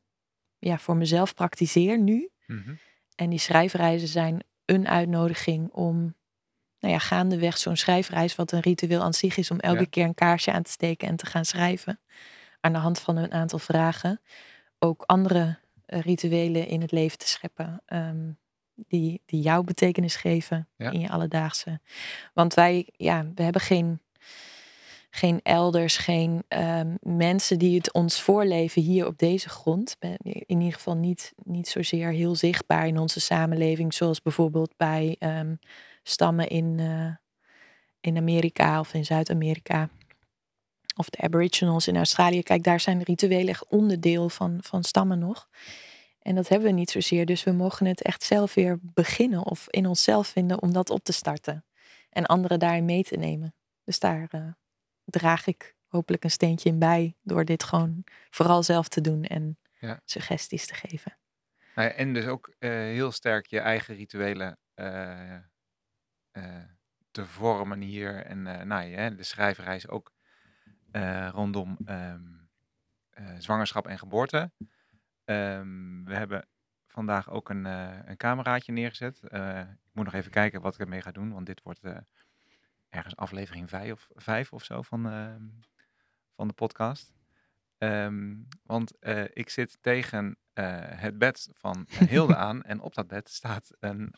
ja, voor mezelf praktiseer nu.
Mhm.
En die schrijfreizen zijn een uitnodiging om, nou ja, gaandeweg zo'n schrijfreis, wat een ritueel aan zich is, om elke
Ja.
keer een kaarsje aan te steken en te gaan schrijven. Aan de hand van een aantal vragen. Ook andere eh, rituelen in het leven te scheppen. ehm, die, die jouw betekenis geven
Ja.
in je alledaagse. Want wij, ja, we hebben geen, geen elders, geen ehm, mensen die het ons voorleven hier op deze grond. In ieder geval niet, niet zozeer heel zichtbaar in onze samenleving, zoals bijvoorbeeld bij ehm, stammen in, eh, in Amerika of in Zuid-Amerika. Of de Aboriginals in Australië. Kijk, daar zijn rituelen echt onderdeel van, van stammen nog. En dat hebben we niet zozeer. Dus we mogen het echt zelf weer beginnen of in onszelf vinden om dat op te starten. En anderen daarin mee te nemen. Dus daar eh, draag ik hopelijk een steentje in bij. Door dit gewoon vooral zelf te doen en
Ja.
suggesties te geven.
Nou ja, en dus ook eh, heel sterk je eigen rituelen eh, eh, te vormen hier. En nou, ja, de schrijfreis ook rondom ehm, eh, zwangerschap en geboorte. Ehm, we hebben vandaag ook een, een cameraatje neergezet. Ik moet nog even kijken wat ik ermee ga doen, want dit wordt ergens aflevering 5 of, vijf of zo van, ehm, van de podcast. Ehm, want eh, ik zit tegen eh, het bed van eh, Hilde (laughs) aan en op dat bed staat een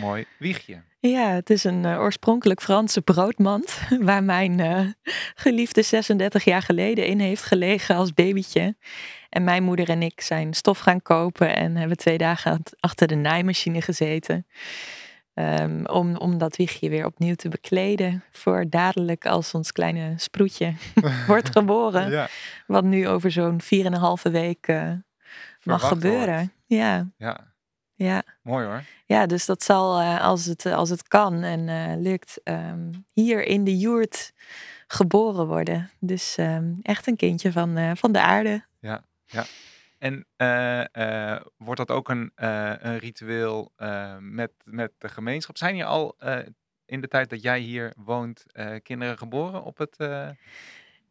mooi wiegje.
Ja, het is een oorspronkelijk Franse broodmand. (laughs) Waar mijn geliefde 36 jaar geleden in heeft gelegen als babytje. En mijn moeder en ik zijn stof gaan kopen en hebben twee dagen achter de naaimachine gezeten. Ehm, om, om dat wiegje weer opnieuw te bekleden. Voor dadelijk als ons kleine sproetje (laughs) wordt geboren.
Ja,
Wat nu over zo'n 4,5 week eh, mag gebeuren.
wordt.
Ja,
Ja,
ja.
mooi hoor.
Ja, dus dat zal, eh, als, het, als het kan en eh, lukt, ehm, hier in de Joert geboren worden. Dus ehm, echt een kindje van, eh, van de aarde.
En eh, eh, wordt dat ook een, eh, een ritueel met, met de gemeenschap? Zijn hier al in de tijd dat jij hier woont kinderen geboren op het...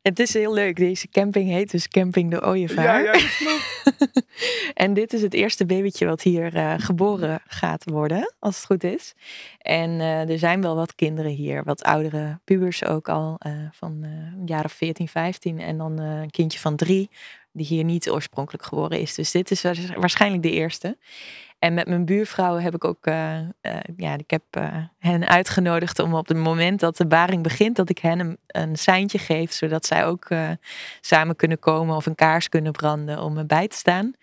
Het is heel leuk. Deze camping heet dus Camping de Ooievaar.
Ja, ja, (laughs)
en dit is het eerste babytje wat hier geboren gaat worden, als het goed is. En er zijn wel wat kinderen hier, wat oudere pubers ook al, eh, van of 14, 15. En dan een kindje van drie, die hier niet oorspronkelijk geboren is. Dus dit is waars- waarschijnlijk de eerste. En met mijn buurvrouw heb ik ook, eh, eh, ja, ik heb eh, hen uitgenodigd om op het moment dat de baring begint, dat ik hen een, een seintje geef, zodat zij ook samen kunnen komen of een kaars kunnen branden om erbij te staan.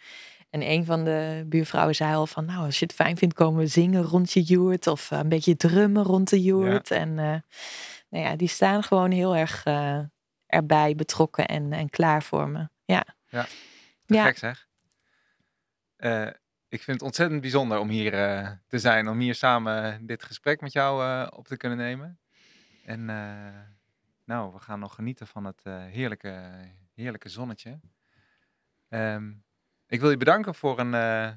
En een van de buurvrouwen zei al van, nou, als je het fijn vindt, komen we zingen rond je joert of een beetje drummen rond de joert. En nou ja, die staan gewoon heel erg erbij betrokken en, en klaar voor me. Ja.
Te
Ja.
gek zeg. Eh, ik vind het ontzettend bijzonder om hier eh, te zijn, om hier samen dit gesprek met jou eh, op te kunnen nemen. En nou, we gaan nog genieten van het heerlijke, heerlijke zonnetje. Ehm, ik wil je bedanken voor een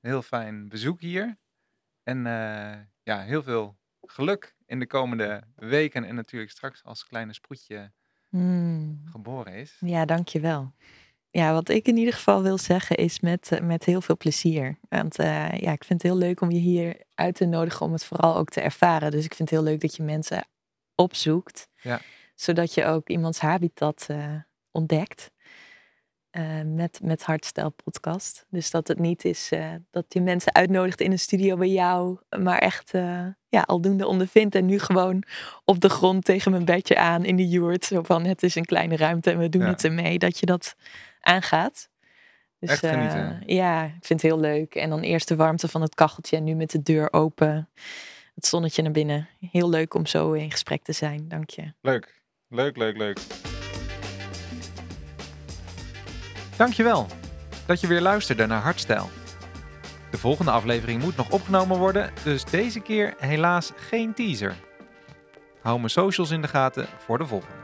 heel fijn bezoek hier. En ja, heel veel geluk in de komende weken en natuurlijk straks als kleine sproetje
Mm.
geboren is.
Ja, dankjewel. Ja, wat ik in ieder geval wil zeggen is met, eh, met heel veel plezier. Want eh, ja, ik vind het heel leuk om je hier uit te nodigen om het vooral ook te ervaren. Dus ik vind het heel leuk dat je mensen opzoekt.
Ja.
Zodat je ook iemands habitat eh, ontdekt. met, met Hardstyle podcast. Dus dat het niet is dat je mensen uitnodigt in een studio bij jou. Maar echt ja, aldoende ondervindt. En nu gewoon op de grond tegen mijn bedje aan in de joert. Zo van het is een kleine ruimte en we doen
Ja.
het ermee. Dat je dat aangaat. Dus,
Echt
eh, ja, ik vind het heel leuk. En dan eerst de warmte van het kacheltje en nu met de deur open. Het zonnetje naar binnen. Heel leuk om zo in gesprek te zijn. Dank je.
Leuk, leuk, leuk, leuk. Dankjewel dat je weer luisterde naar Hardstyle. De volgende aflevering moet nog opgenomen worden, dus deze keer helaas geen teaser. Hou mijn socials in de gaten voor de volgende.